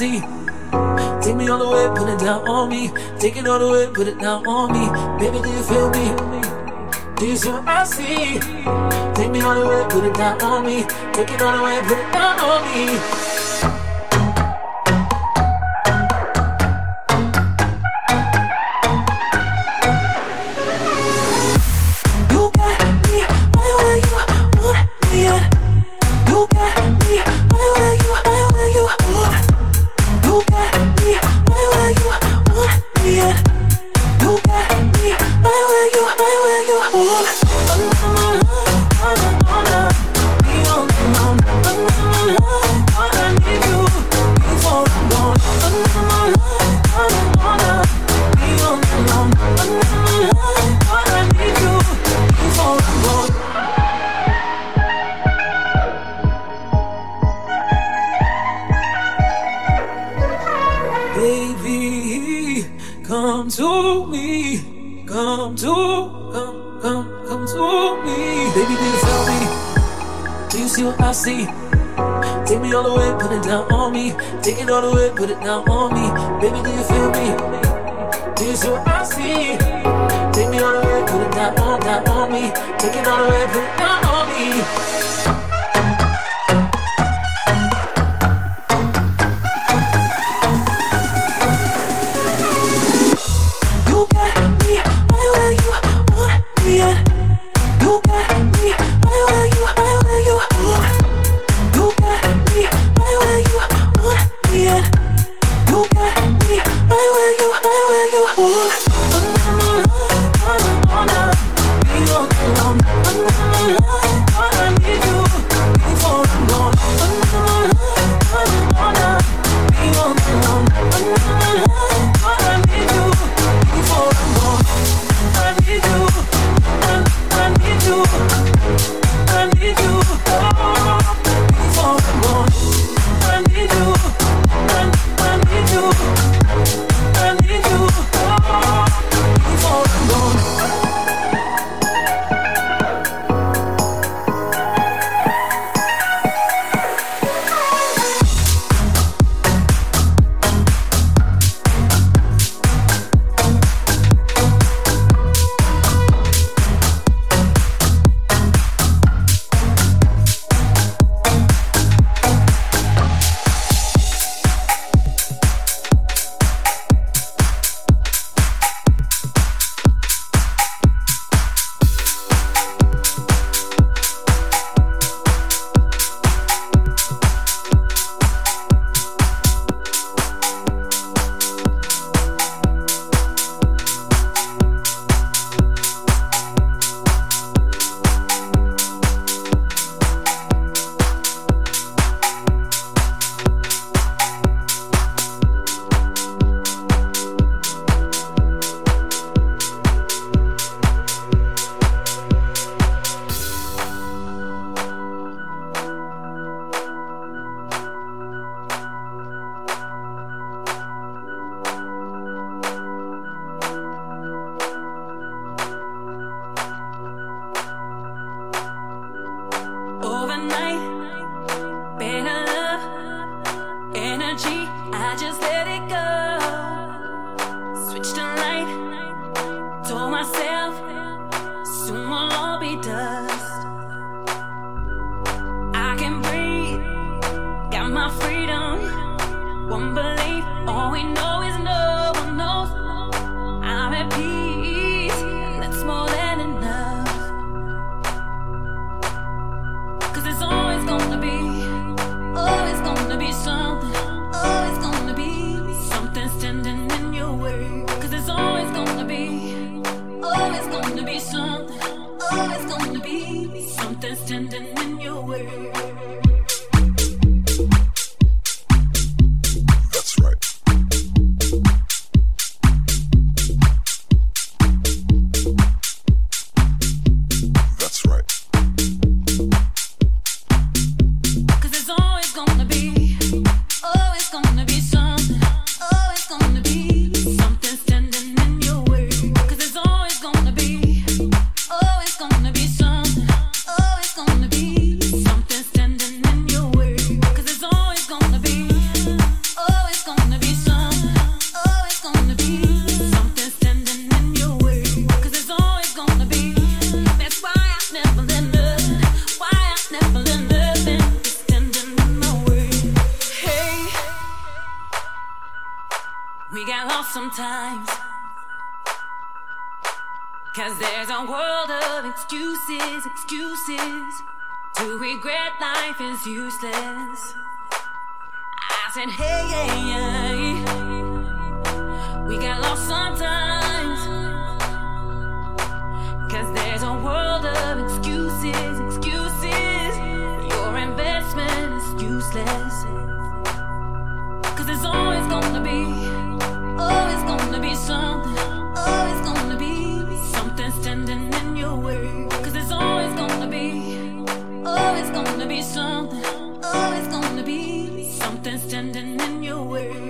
see? Take me all the way, put it down on me. Take it all the way, put it down on me. Baby, do you feel me? Do you see what I see? Take me all the way, put it down on me. Take it all the way, put it down on me. Cause talking's useless. I said, hey, hey, hey, we got lost sometimes. Cause there's a world of excuses, excuses. Your investment is useless. Cause there's always gonna be, always gonna be something, always gonna be something standing in your way gonna be something, always gonna be something standing in your way.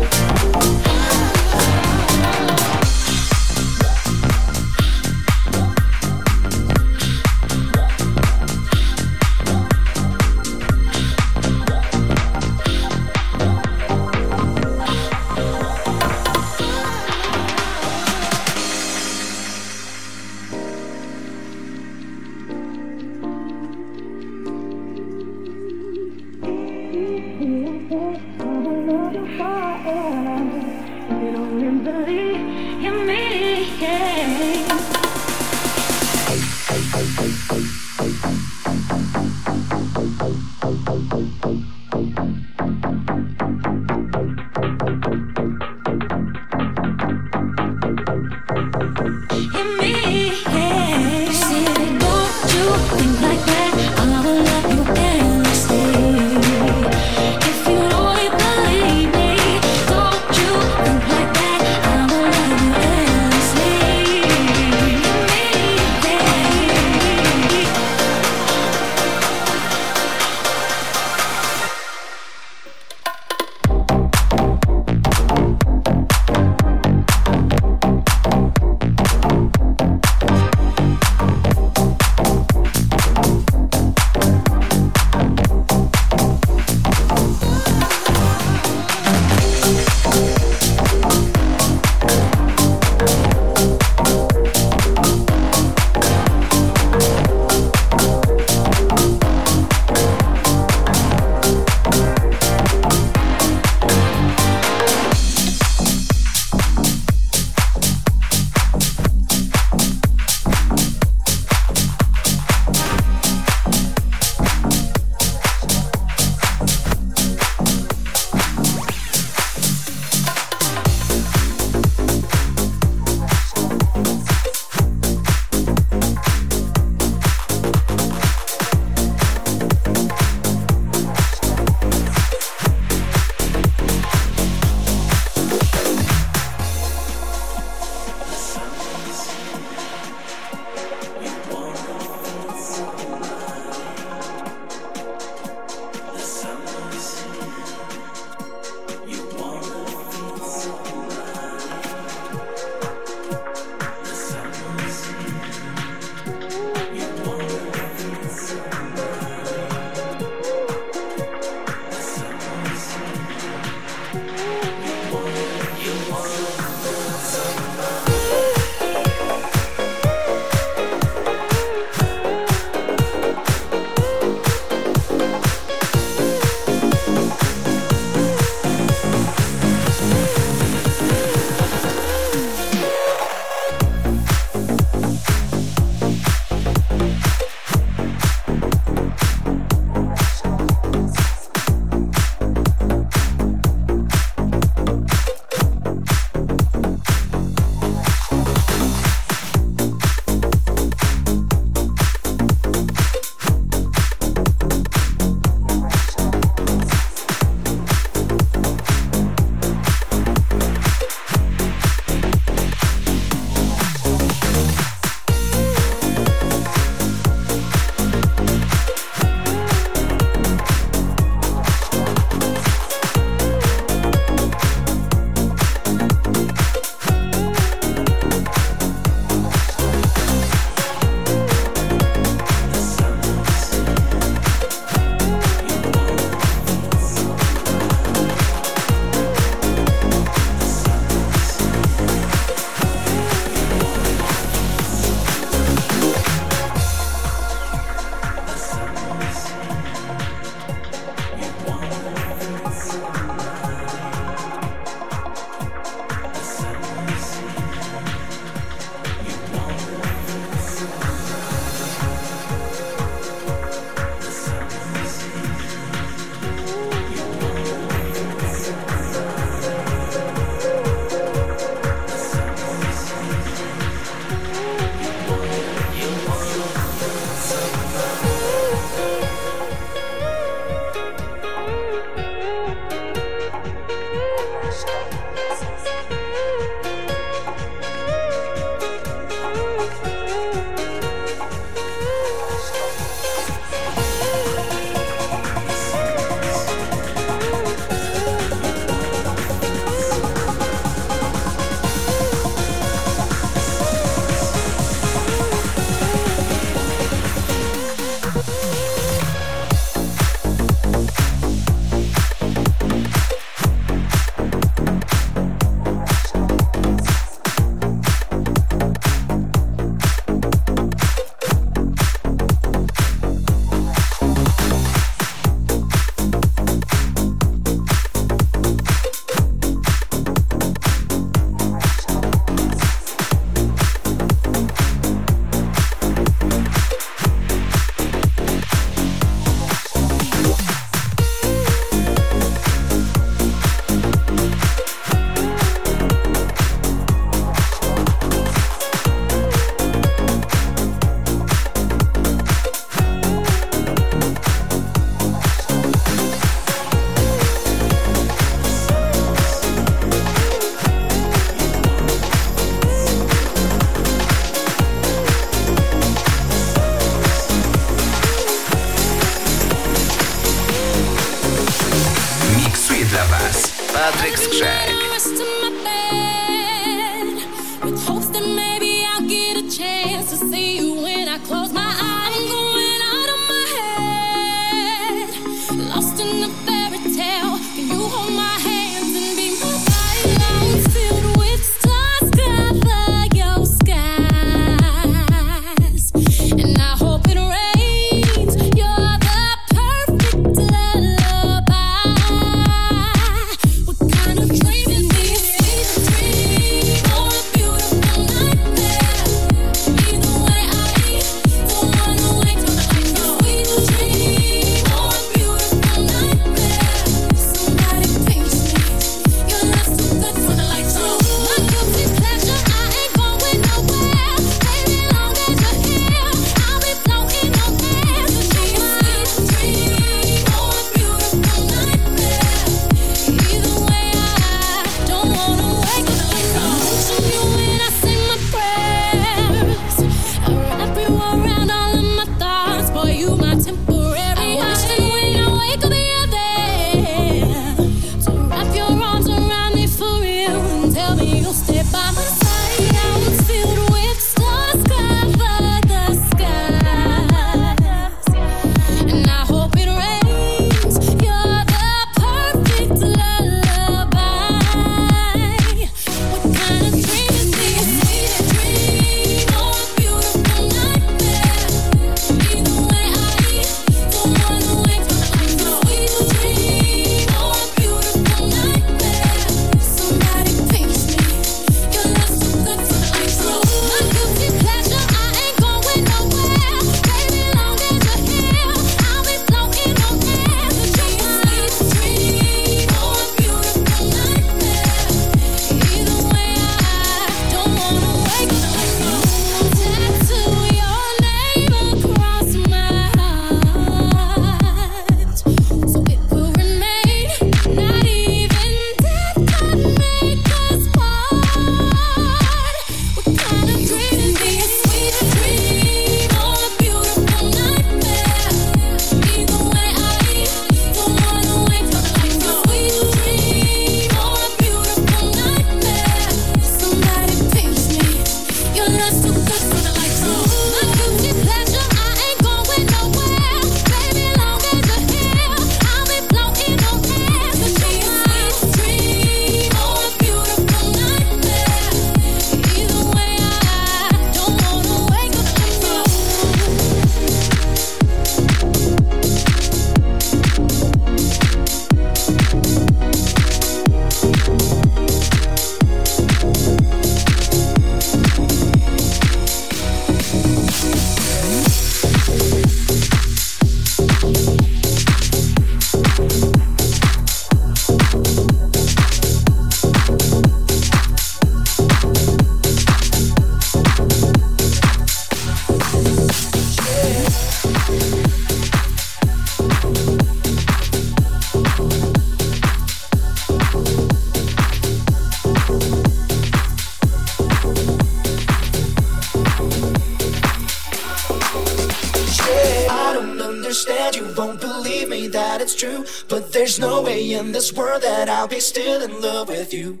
with you.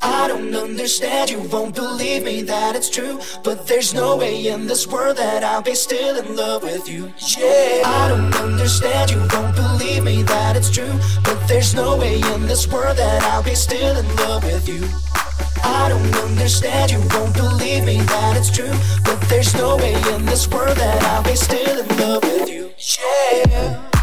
I don't understand, you won't believe me that it's true. But there's no way in this world that I'll be still in love with you. Yeah, I don't understand, you won't believe me that it's true. But there's no way in this world that I'll be still in love with you. I don't understand, you won't believe me that it's true. But there's no way in this world that I'll be still in love with you. Yeah.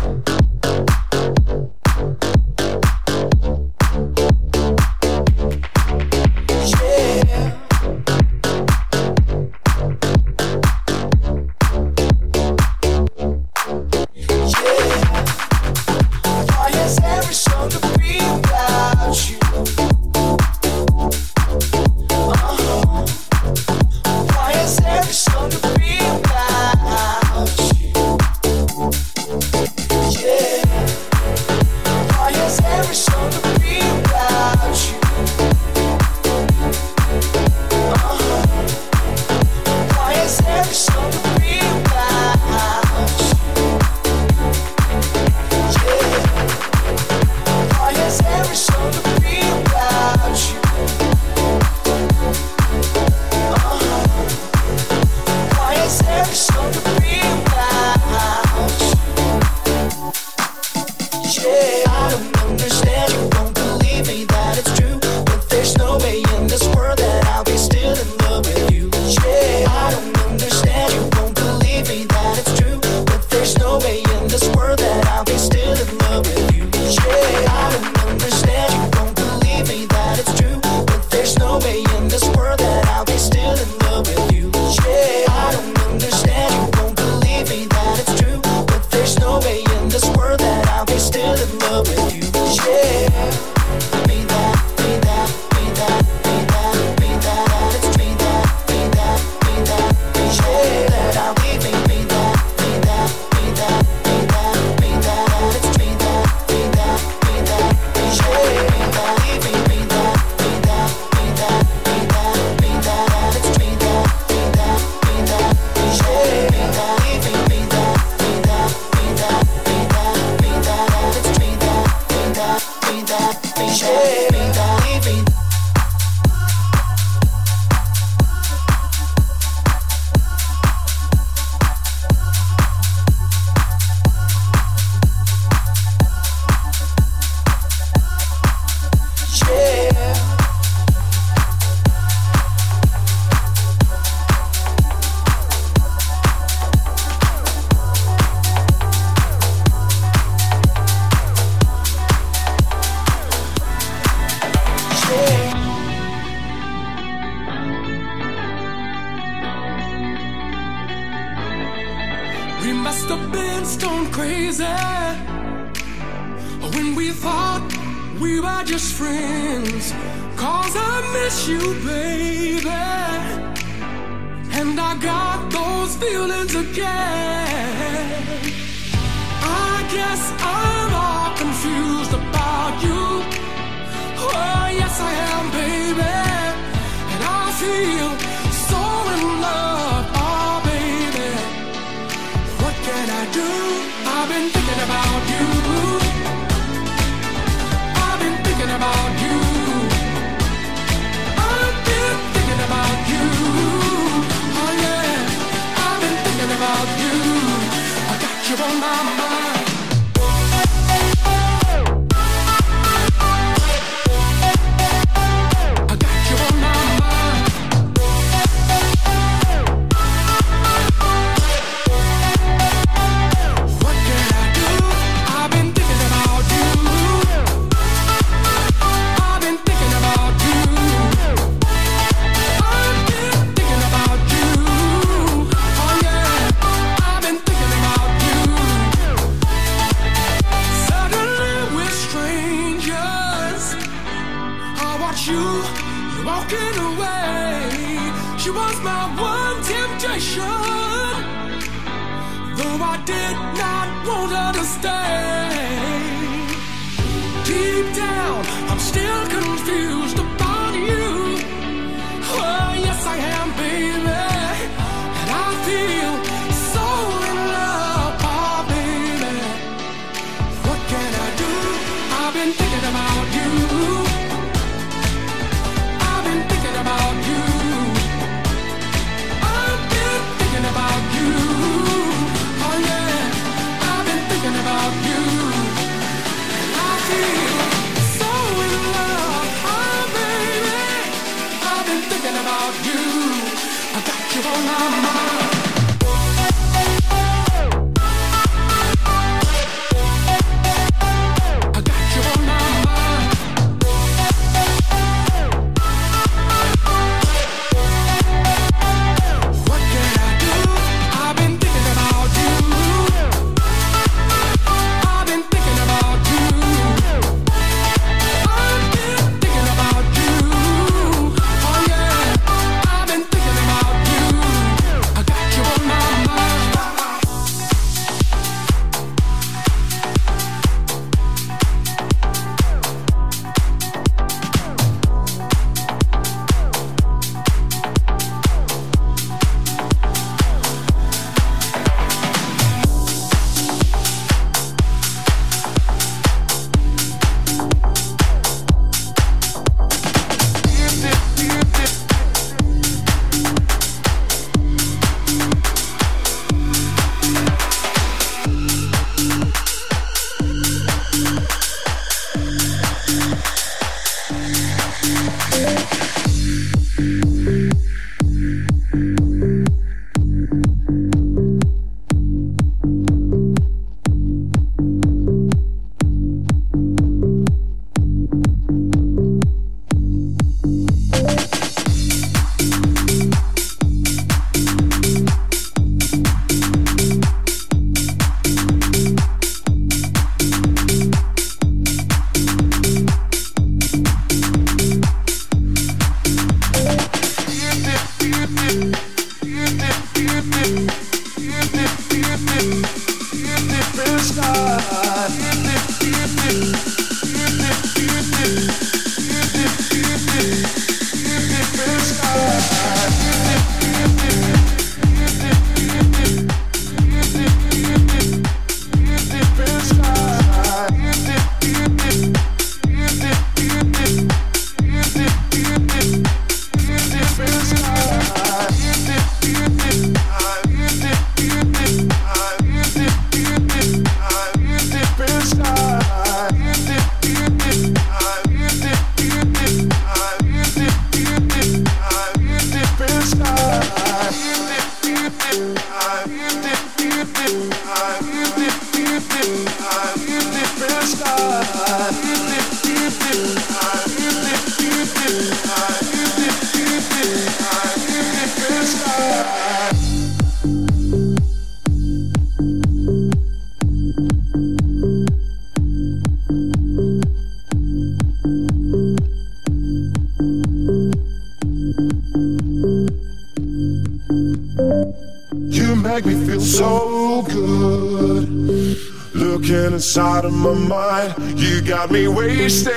Me wasted.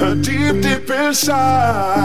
uh, Deep, deep inside.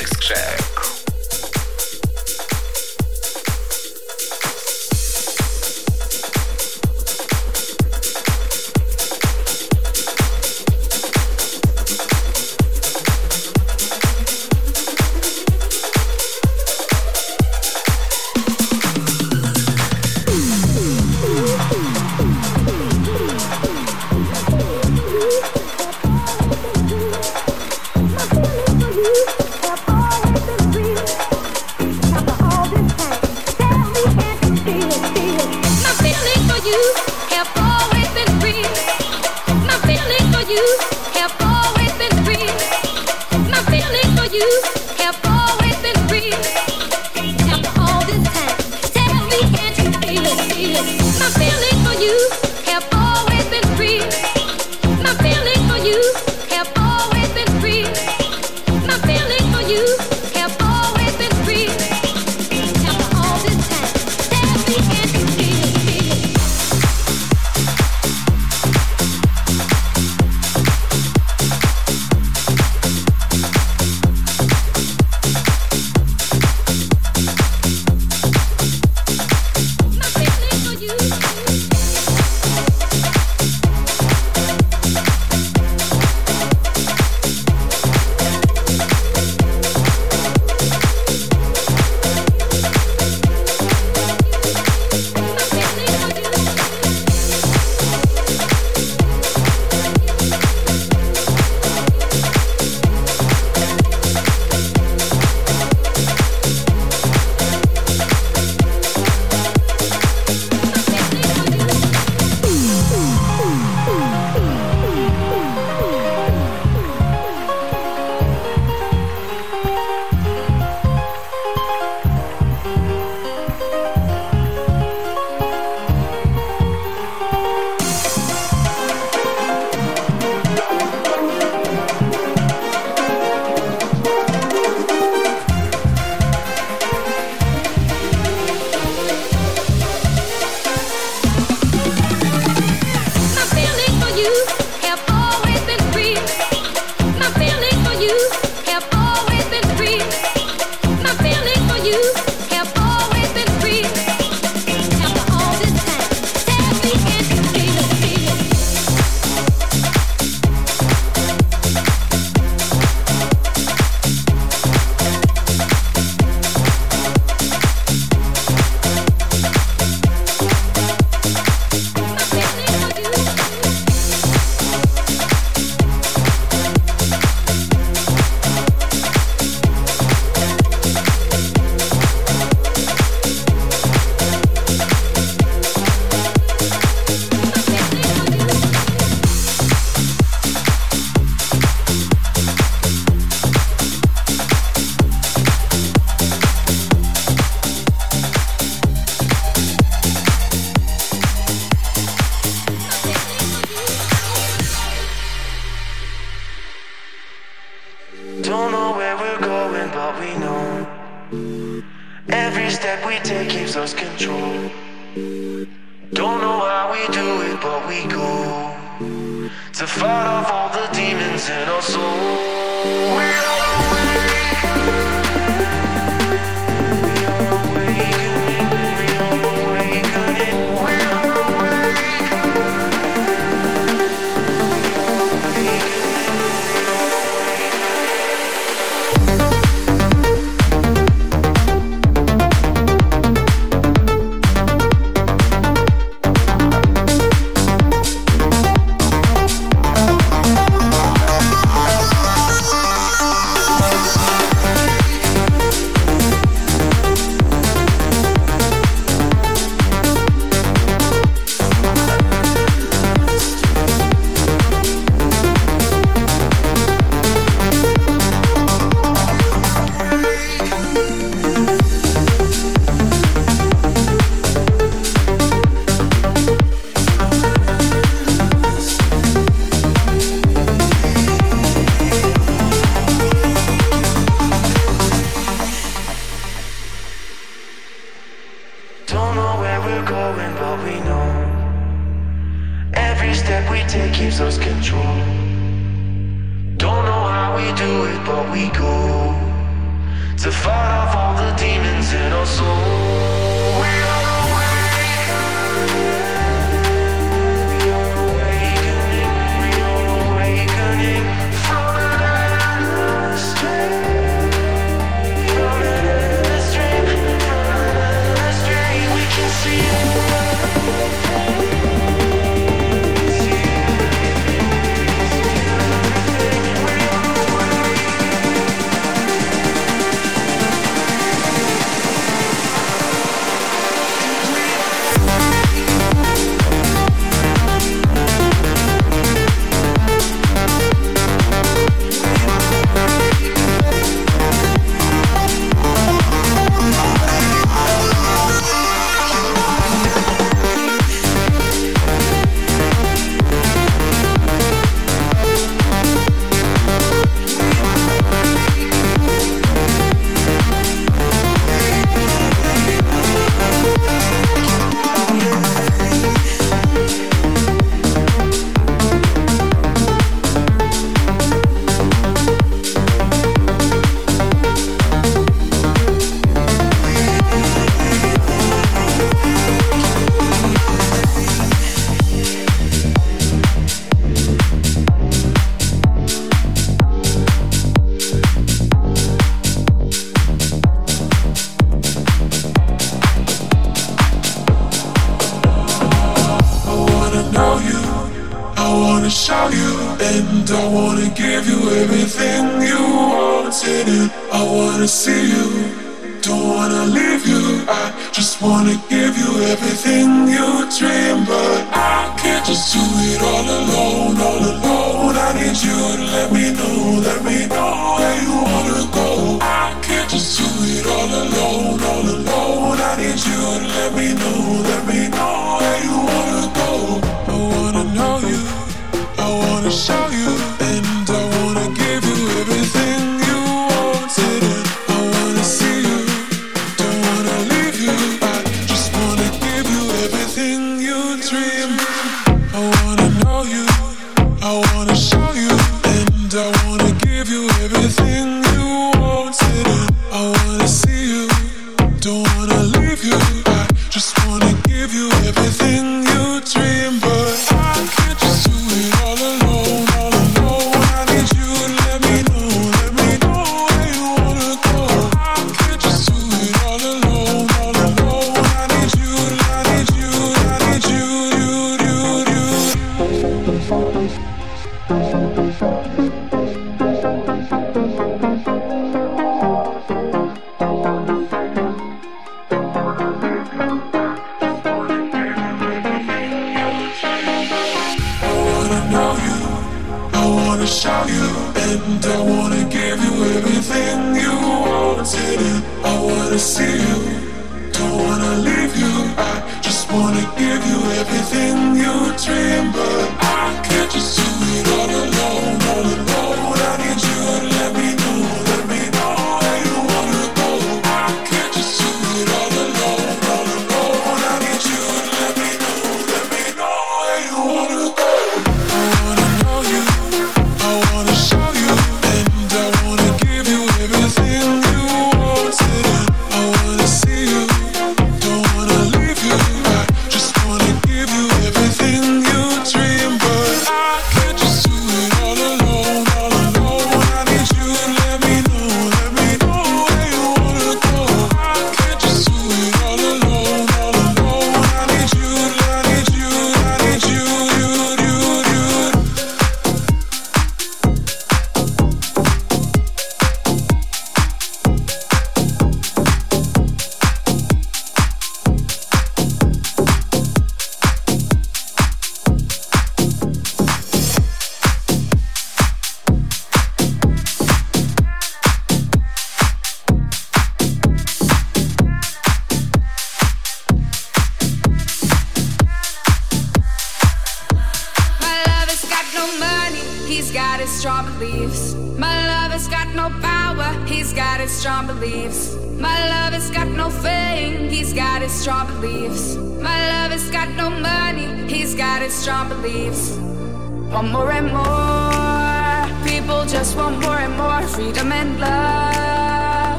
Was That step we take gives us control. Don't know how we do it, but we go to fight off all the demons in our soul. We're awake.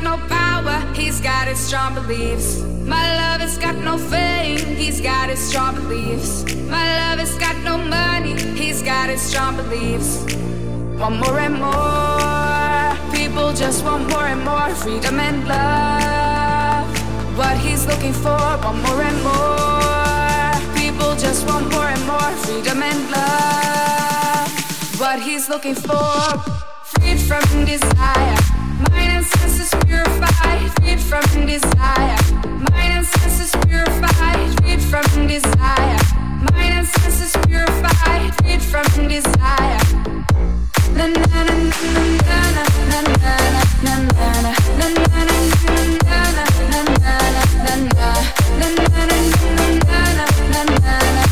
got no power, he's got his strong beliefs. My love has got no fame, he's got his strong beliefs. My love has got no money, he's got his strong beliefs. Want more and more, people just want more and more freedom and love. What he's looking for, want more and more, people just want more and more freedom and love. What he's looking for, freed from desire na na na